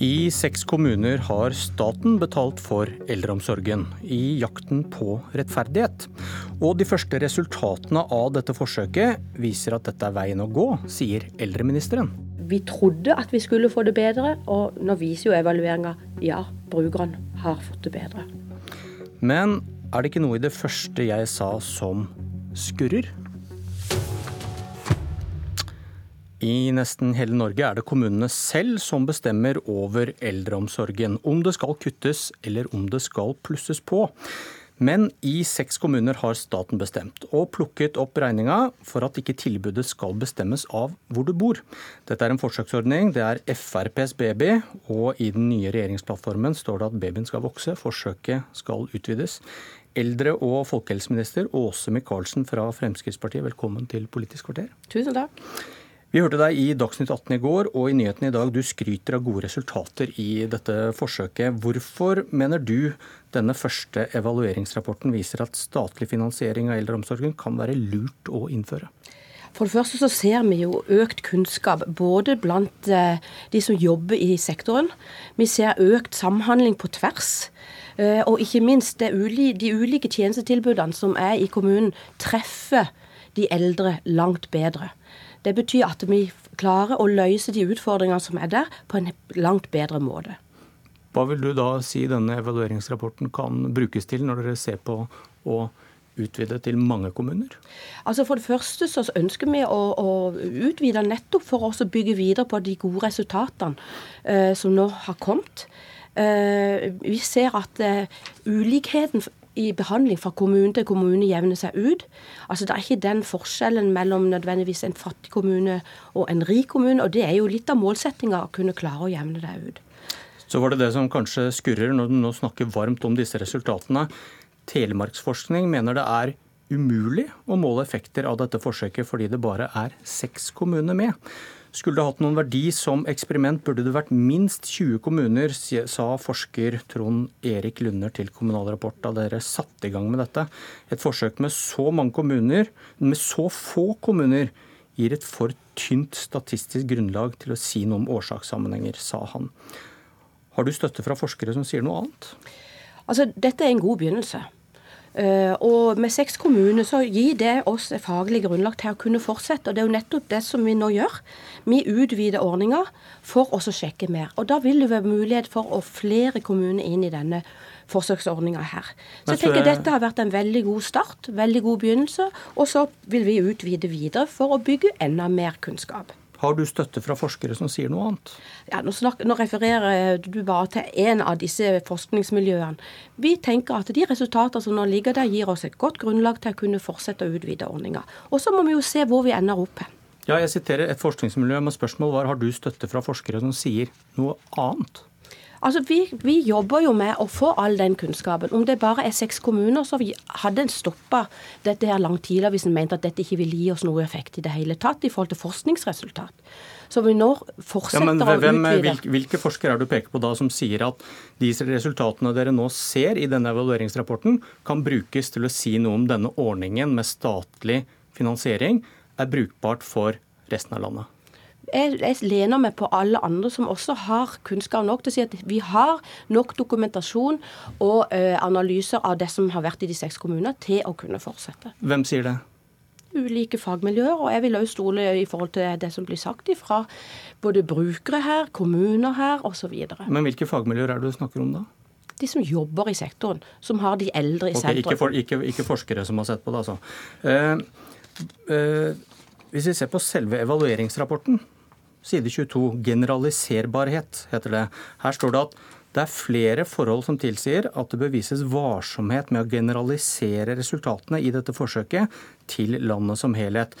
I seks kommuner har staten betalt for eldreomsorgen, i jakten på rettferdighet. Og de første resultatene av dette forsøket viser at dette er veien å gå, sier eldreministeren. Vi trodde at vi skulle få det bedre, og nå viser jo evalueringa ja, brukeren har fått det bedre. Men er det ikke noe i det første jeg sa som skurrer? I nesten hele Norge er det kommunene selv som bestemmer over eldreomsorgen. Om det skal kuttes eller om det skal plusses på. Men i seks kommuner har staten bestemt, og plukket opp regninga for at ikke tilbudet skal bestemmes av hvor du bor. Dette er en forsøksordning, det er FrPs baby, og i den nye regjeringsplattformen står det at babyen skal vokse, forsøket skal utvides. Eldre- og folkehelseminister Åse Michaelsen fra Fremskrittspartiet, velkommen til Politisk kvarter. Tusen takk. Vi hørte deg i Dagsnytt 18 i går og i nyhetene i dag. Du skryter av gode resultater i dette forsøket. Hvorfor mener du denne første evalueringsrapporten viser at statlig finansiering av eldreomsorgen kan være lurt å innføre? For det første så ser vi jo økt kunnskap både blant eh, de som jobber i sektoren. Vi ser økt samhandling på tvers. Eh, og ikke minst de ulike tjenestetilbudene som er i kommunen, treffer de eldre langt bedre. Det betyr at vi klarer å løse de utfordringene som er der, på en langt bedre måte. Hva vil du da si denne evalueringsrapporten kan brukes til, når dere ser på å utvide til mange kommuner? Altså For det første så ønsker vi å, å utvide nettopp for oss å bygge videre på de gode resultatene eh, som nå har kommet. Eh, vi ser at eh, ulikheten i behandling fra kommune til kommune jevner seg ut. Altså Det er ikke den forskjellen mellom nødvendigvis en fattig kommune og en rik kommune. og Det er jo litt av målsettinga å kunne klare å jevne det ut. Så var det det som kanskje skurrer når du nå snakker varmt om disse resultatene. Telemarksforskning mener det er umulig å måle effekter av dette forsøket fordi det bare er seks kommuner med. Skulle det hatt noen verdi som eksperiment, burde det vært minst 20 kommuner, sa forsker Trond Erik Lunder til Kommunal Rapport da dere satte i gang med dette. Et forsøk med så mange kommuner, med så få kommuner, gir et for tynt statistisk grunnlag til å si noe om årsakssammenhenger, sa han. Har du støtte fra forskere som sier noe annet? Altså, Dette er en god begynnelse. Uh, og med seks kommuner så gir det oss faglig grunnlag til å kunne fortsette. og Det er jo nettopp det som vi nå gjør. Vi utvider ordninga for oss å sjekke mer. Og Da vil det være mulighet for å flere kommuner inn i denne forsøksordninga her. Så jeg tenker Dette har vært en veldig god start, veldig god begynnelse. Og så vil vi utvide videre for å bygge enda mer kunnskap. Har du støtte fra forskere som sier noe annet? Ja, nå, snakker, nå, refererer du bare til én av disse forskningsmiljøene. Vi tenker at de resultatene som nå ligger der, gir oss et godt grunnlag til å kunne fortsette å utvide ordninga. Og så må vi jo se hvor vi ender opp. Ja, jeg siterer et forskningsmiljø, men spørsmålet var har du støtte fra forskere som sier noe annet? Altså, vi, vi, jobber jo med å få all den kunnskapen. Om det bare er seks kommuner, så hadde en stoppa dette her langt tidligere hvis en mente at dette ikke ville gi oss noe effekt i det hele tatt i forhold til forskningsresultat. Så vi nå fortsetter ja, men, hvem, å utvide. Hvilke forskere er du peker på da som sier at de resultatene dere nå ser i denne evalueringsrapporten, kan brukes til å si noe om denne ordningen med statlig finansiering er brukbart for resten av landet? Jeg, jeg, lener meg på alle andre som også har kunnskap nok til å si at vi har nok dokumentasjon og uh, analyser av det som har vært i de seks kommunene, til å kunne fortsette. Hvem sier det? Ulike fagmiljøer. Og jeg vil også stole i forhold til det som blir sagt fra både brukere her, kommuner her osv. Men hvilke fagmiljøer er det du snakker om da? De som jobber i sektoren, som har de eldre i okay, sentrum. Ikke, for, ikke, ikke, forskere som har sett på det, altså. Eh, eh, hvis vi ser på selve evalueringsrapporten, Side 22. Generaliserbarhet heter det. Her står det at det er flere forhold som tilsier at det bør vises varsomhet med å generalisere resultatene i dette forsøket til landet som helhet.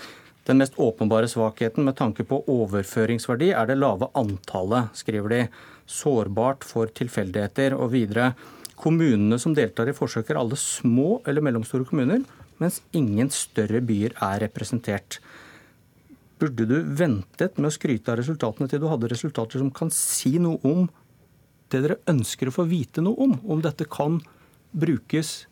Den mest åpenbare svakheten med tanke på overføringsverdi er det lave antallet, skriver de. Sårbart for tilfeldigheter. Og videre. Kommunene som deltar i forsøket er alle små eller mellomstore kommuner, mens ingen større byer er representert. Burde du ventet med å skryte av resultatene til du hadde resultater som kan si noe om det dere ønsker å få vite noe om? Om dette kan brukes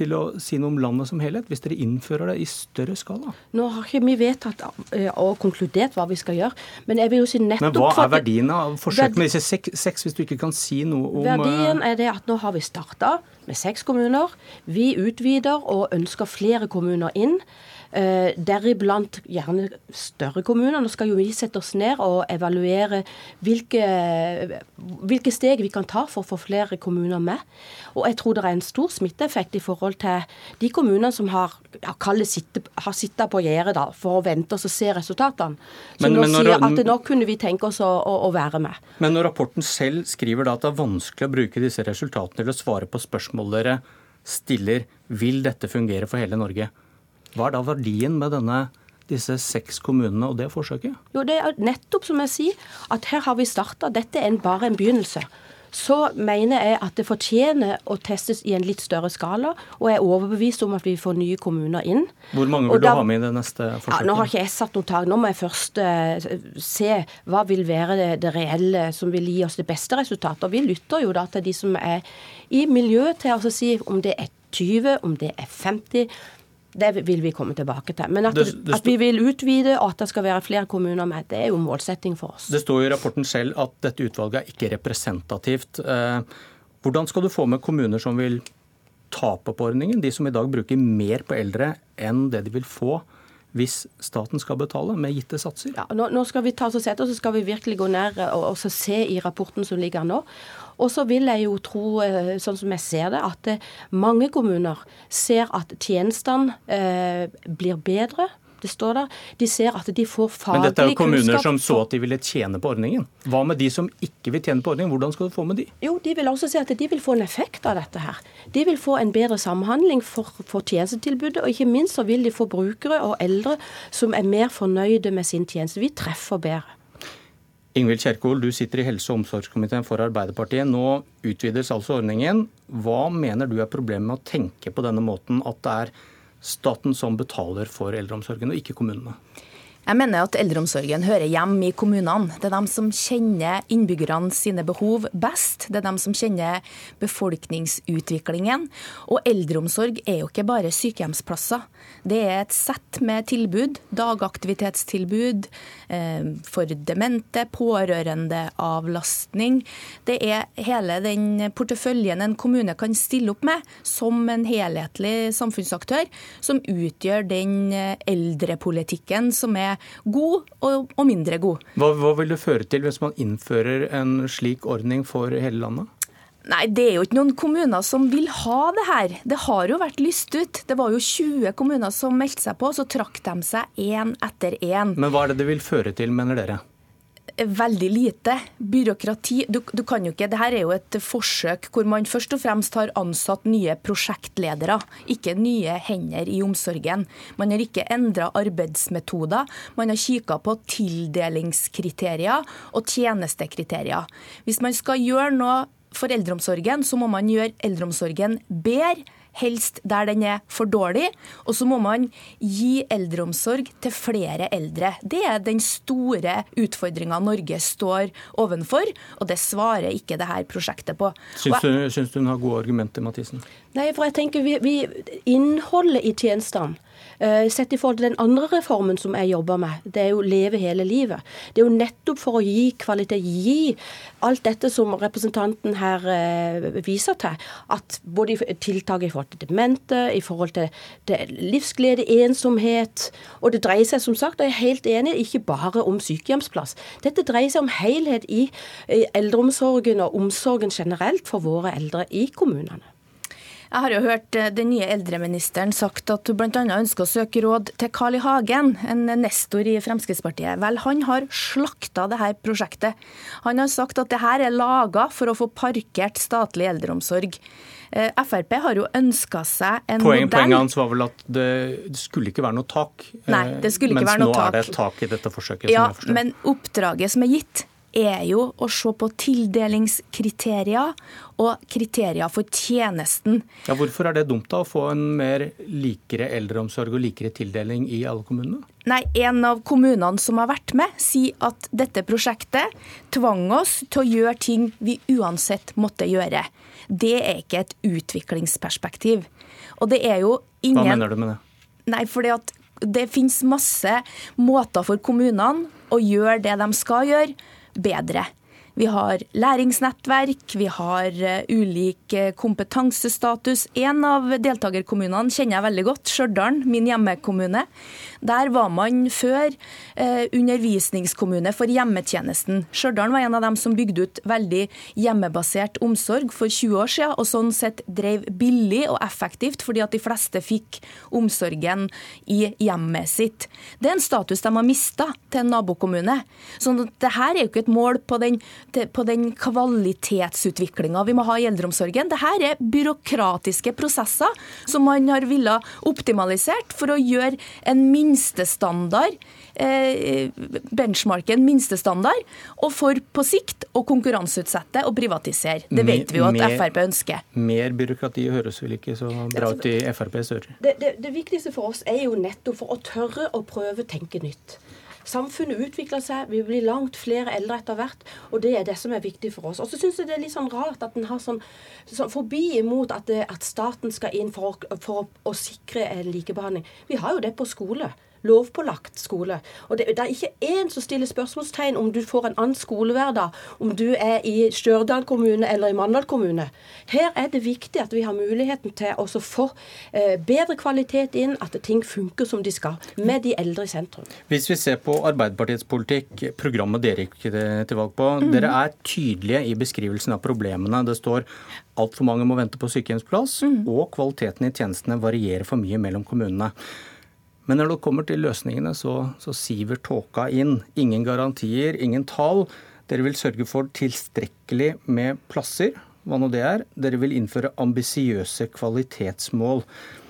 til å si noe om landet som helhet, hvis dere innfører det i større skala? Nå har ikke vi vedtatt eh, og konkludert hva vi skal gjøre, men jeg vil jo si nettopp Men hva er verdien av forsøk med disse seks, hvis du ikke kan si noe om Verdien er det at nå har vi starta med seks kommuner. Vi utvider og ønsker flere kommuner inn. Eh, deriblant gjerne større kommuner. Nå skal jo vi sette oss ned og evaluere hvilke, hvilke, steg vi kan ta for å få flere kommuner med. Og jeg tror det er en stor smitteeffekt i forhold til de kommunene som har, sitte, har sittet på gjerdet for å vente og se resultatene. Som men, nå men når, sier at nå kunne vi tenke oss å, å, å, være med. Men når rapporten selv skriver da at det er vanskelig å bruke disse resultatene til å svare på spørsmål dere stiller, vil dette fungere for hele Norge? Hva er da verdien med denne, disse seks kommunene og det forsøket? Jo, Det er nettopp som jeg sier, at her har vi starta. Dette er bare en begynnelse. Så mener jeg at det fortjener å testes i en litt større skala, og jeg er overbevist om at vi får nye kommuner inn. Hvor mange vil da, du ha med i det neste forsøket? Ja, nå har ikke jeg satt noe tak. Nå må jeg først uh, se hva vil være det, det, reelle som vil gi oss det beste resultatet. Og vi lytter jo da til de som er i miljøet til å si om det er 20, om det er 50 det vil vi komme tilbake til. Men at, det, det at, vi vil utvide og at det skal være flere kommuner med, det er jo målsetting for oss. Det står i rapporten selv at dette utvalget er ikke representativt. Eh, hvordan skal du få med kommuner som vil tape på ordningen, de som i dag bruker mer på eldre enn det de vil få hvis staten skal betale med gitte satser? Ja, nå, nå, skal vi ta oss og sette, og så skal vi virkelig gå ned og, og se i rapporten som ligger nå. Og så vil jeg jo tro, eh, sånn som jeg ser det, at eh, mange kommuner ser at tjenestene eh, blir bedre. Det står der. De ser at de får faglig kunnskap. Men dette er jo kommuner som så at de ville tjene på ordningen. Hva med de som ikke vil tjene på ordningen? Hvordan skal du få med de? Jo, De vil også si at de vil få en effekt av dette her. De vil få en bedre samhandling for, for tjenestetilbudet, og ikke minst så vil de få brukere og eldre som er mer fornøyde med sin tjeneste. Vi treffer bedre. Ingvild Kjerkol, du sitter i helse- og omsorgskomiteen for Arbeiderpartiet. Nå utvides altså ordningen. Hva mener du er problemet med å tenke på denne måten, at det er staten som betaler for eldreomsorgen, og ikke kommunene? Jeg mener at eldreomsorgen hører hjemme i kommunene. Det er de som kjenner innbyggerne sine behov best. Det er de som kjenner befolkningsutviklingen. Og eldreomsorg er jo ikke bare sykehjemsplasser. Det er et sett med tilbud. Dagaktivitetstilbud eh, for demente, pårørende, avlastning. Det er hele den porteføljen en kommune kan stille opp med som en helhetlig samfunnsaktør, som utgjør den eh, eldrepolitikken som er god og, og mindre god. Hva, hva vil det føre til hvis man innfører en slik ordning for hele landet? Nei, det er jo ikke noen kommuner som vil ha det her. Det har jo vært lyst ut. Det var jo 20 kommuner som meldte seg på, så trakk de seg én etter én. Men hva er det det vil føre til, mener dere? Veldig lite. Byråkrati du, du, kan jo ikke, det her er jo et forsøk hvor man først og fremst har ansatt nye prosjektledere, ikke nye hender i omsorgen. Man har ikke endra arbeidsmetoder. Man har kikka på tildelingskriterier og tjenestekriterier. Hvis man skal gjøre noe for eldreomsorgen, så må man gjøre eldreomsorgen bedre helst der den er for dårlig. Og så må man gi eldreomsorg til flere eldre. Det er den store utfordringa Norge står ovenfor, og det svarer ikke dette prosjektet på. Syns du, syns du hun har gode argumenter, Mathisen? Nei, for jeg tenker vi, vi Innholdet i tjenestene Eh, sett i forhold til den andre reformen som jeg jobber med, det er jo Leve hele livet. Det er jo nettopp for å gi kvalitet, gi alt dette som representanten her eh, viser til. At både tiltak i forhold til demente, i forhold til, livsglede, ensomhet. Og det dreier seg som sagt, og jeg er helt enig, ikke bare om sykehjemsplass. Dette dreier seg om helhet i eldreomsorgen og omsorgen generelt for våre eldre i kommunene. Jeg har jo hørt eh, den nye eldreministeren sagt at hun bl.a. ønsker å søke råd til Carl I. Hagen, en nestor i Fremskrittspartiet. Vel, han har slakta dette prosjektet. Han har sagt at dette er laga for å få parkert statlig eldreomsorg. Eh, Frp har jo ønska seg en Poeng, modell Poenget hans var vel at det, det skulle ikke være noe tak. Nei, det skulle ikke være noe tak. Mens nå er det et tak i dette forsøket. Ja, men oppdraget som er gitt, er jo å se på tildelingskriterier og kriterier for tjenesten. Ja, hvorfor er det dumt da å få en mer likere eldreomsorg og likere tildeling i alle kommunene? Nei, En av kommunene som har vært med, sier at dette prosjektet tvang oss til å gjøre ting vi uansett måtte gjøre. Det er ikke et utviklingsperspektiv. Og det er jo ingen Hva mener du med det? Nei, fordi at det finnes masse måter for kommunene å gjøre det de skal gjøre, bedre. Vi har læringsnettverk, vi har uh, ulik uh, kompetansestatus. En av deltakerkommunene kjenner jeg veldig godt, Stjørdal, min hjemmekommune. Der var man før eh, undervisningskommune for hjemmetjenesten. Stjørdal var en av dem som bygde ut veldig hjemmebasert omsorg for 20 år siden, og sånn sett drev billig og effektivt, fordi at de fleste fikk omsorgen i hjemmet sitt. Det er en status de har mista til en nabokommune. Så det her er jo ikke et mål på den, på den kvalitetsutviklinga vi må ha i eldreomsorgen. Det her er byråkratiske prosesser som man har villet optimalisert for å gjøre en mindre minstestandard eh, benchmarken minstestandard, og for på sikt å konkurranseutsette og privatisere. Det vet vi jo at mer, Frp ønsker. Mer byråkrati høres vel ikke så bra ut i FrPs ører? Det, det, det viktigste for oss er jo nettopp for å tørre å prøve å tenke nytt. Samfunnet utvikler seg, vi blir langt flere eldre etter hvert, og det er det som er viktig for oss. Og så syns jeg det er litt sånn rart at en har sånn, sånn forbi imot at, det, at, staten skal inn for, for å, å sikre likebehandling. Vi har jo det på skole lovpålagt skole. Og det, det, er ikke én som stiller spørsmålstegn om du får en annen skolehverdag, om du er i Stjørdal kommune eller i Mandal kommune. Her er det viktig at vi har muligheten til å få eh, bedre kvalitet inn, at ting funker som de skal, med de eldre i sentrum. Hvis vi ser på Arbeiderpartiets politikk, programmet dere gikk til valg på. Mm. Dere er tydelige i beskrivelsen av problemene. Det står altfor mange må vente på sykehjemsplass, mm. og kvaliteten i tjenestene varierer for mye mellom kommunene. Men når det kommer til løsningene, så, så siver tåka inn. Ingen garantier, ingen tall. Dere vil sørge for tilstrekkelig med plasser, hva nå det er. Dere vil innføre ambisiøse kvalitetsmål.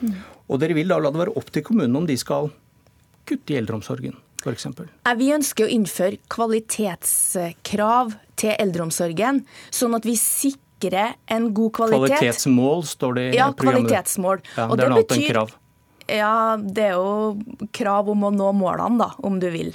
Mm. Og dere vil da la det være opp til kommunene om de skal kutte i eldreomsorgen, f.eks. Vi ønsker å innføre kvalitetskrav til eldreomsorgen, sånn at vi sikrer en god kvalitet. Kvalitetsmål står det i ja, programmet. Kvalitetsmål. Ja, det er enn krav. Ja, det er jo krav om å nå målene, da, om du vil.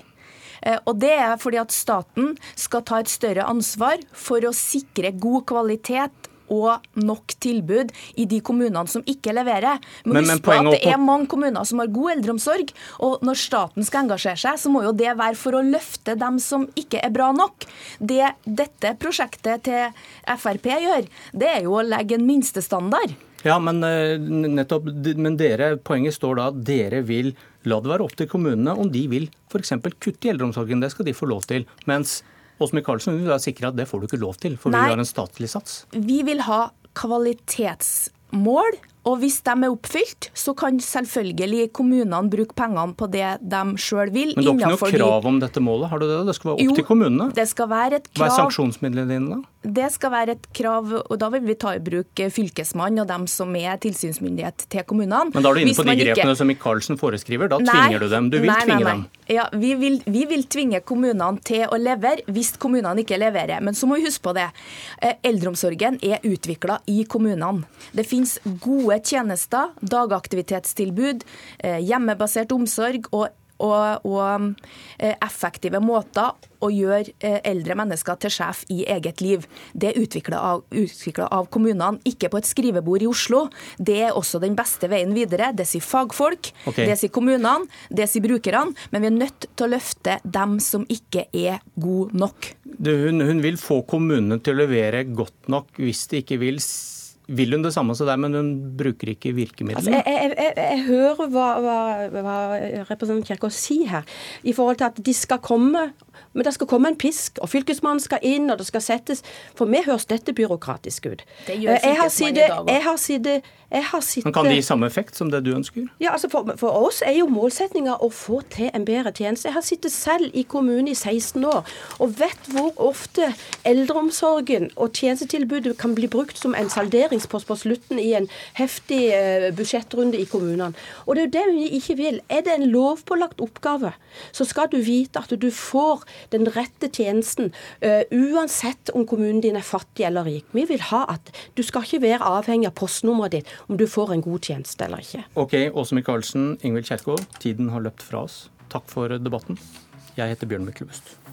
Eh, og Det er fordi at staten skal ta et større ansvar for å sikre god kvalitet og nok tilbud i de kommunene som ikke leverer. Men, men, husk på at det er mange kommuner som har god eldreomsorg. Og når staten skal engasjere seg, så må jo det være for å løfte dem som ikke er bra nok. Det dette prosjektet til Frp gjør, det er jo å legge en minstestandard. Ja, men, eh, nettopp, men dere, poenget står da at dere vil la det være opp til kommunene om de vil f.eks. kutte i eldreomsorgen. Det skal de få lov til. Mens Åse Michaelsen vil være sikre at det får du ikke lov til, for Nei, vi har en statlig sats. Vi vil ha kvalitetsmål og hvis de er oppfylt, så kan selvfølgelig kommunene bruke pengene på det de sjøl vil. Men du har ikke noe krav om dette målet, har du det? Det skal være opp jo, til kommunene? Det skal være et krav. Hva er sanksjonsmidlene dine da? Det skal være et krav, og da vil vi ta i bruk Fylkesmannen og dem som er tilsynsmyndighet til kommunene. Men da er du inne på de grepene ikke... som Michaelsen foreskriver, da nei, tvinger du dem? Du vil nei, tvinge nei, dem? Ja, vi vil, vi vil, tvinge kommunene til å levere hvis kommunene ikke leverer. Men så må vi huske på det. Eh, eldreomsorgen er utvikla i kommunene. Det finnes gode gode tjenester, dagaktivitetstilbud, eh, hjemmebasert omsorg og, og, og eh, effektive måter å gjøre eh, eldre mennesker til sjef i eget liv. Det er utvikla av, av, kommunene, ikke på et skrivebord i Oslo. Det er også den beste veien videre. Det sier fagfolk, okay. det sier kommunene, det sier brukerne. Men vi er nødt til å løfte dem som ikke er gode nok. Hun, hun vil få kommunene til å levere godt nok hvis de ikke vil vil hun det samme som deg, men hun bruker ikke virkemidlene? Altså, jeg, jeg, jeg, hører hva, hva, hva representanten Kjerkol sier her, i forhold til at de skal komme men det skal komme en pisk, og fylkesmannen skal inn, og det skal settes For meg høres dette byråkratisk ut. Det gjør eh. Jeg har sittet... Men Kan det gi samme effekt som det du ønsker? Ja, altså for, for oss er jo målsettinga å få til en bedre tjeneste. Jeg har sittet selv i kommunen i 16 år og vet hvor ofte eldreomsorgen og tjenestetilbudet kan bli brukt som en salderingspost på slutten i en heftig eh, budsjettrunde i kommunene. Og det er jo det vi ikke vil. Er det en lovpålagt oppgave, så skal du vite at du får den rette tjenesten uh, uansett om kommunen din er fattig eller rik. Vi vil ha at du skal ikke være avhengig av postnummeret ditt om du får en god tjeneste eller ikke. Ok, Åse Michaelsen, Ingvild Kjerkol, tiden har løpt fra oss. Takk for debatten. Jeg heter Bjørn Myklebust.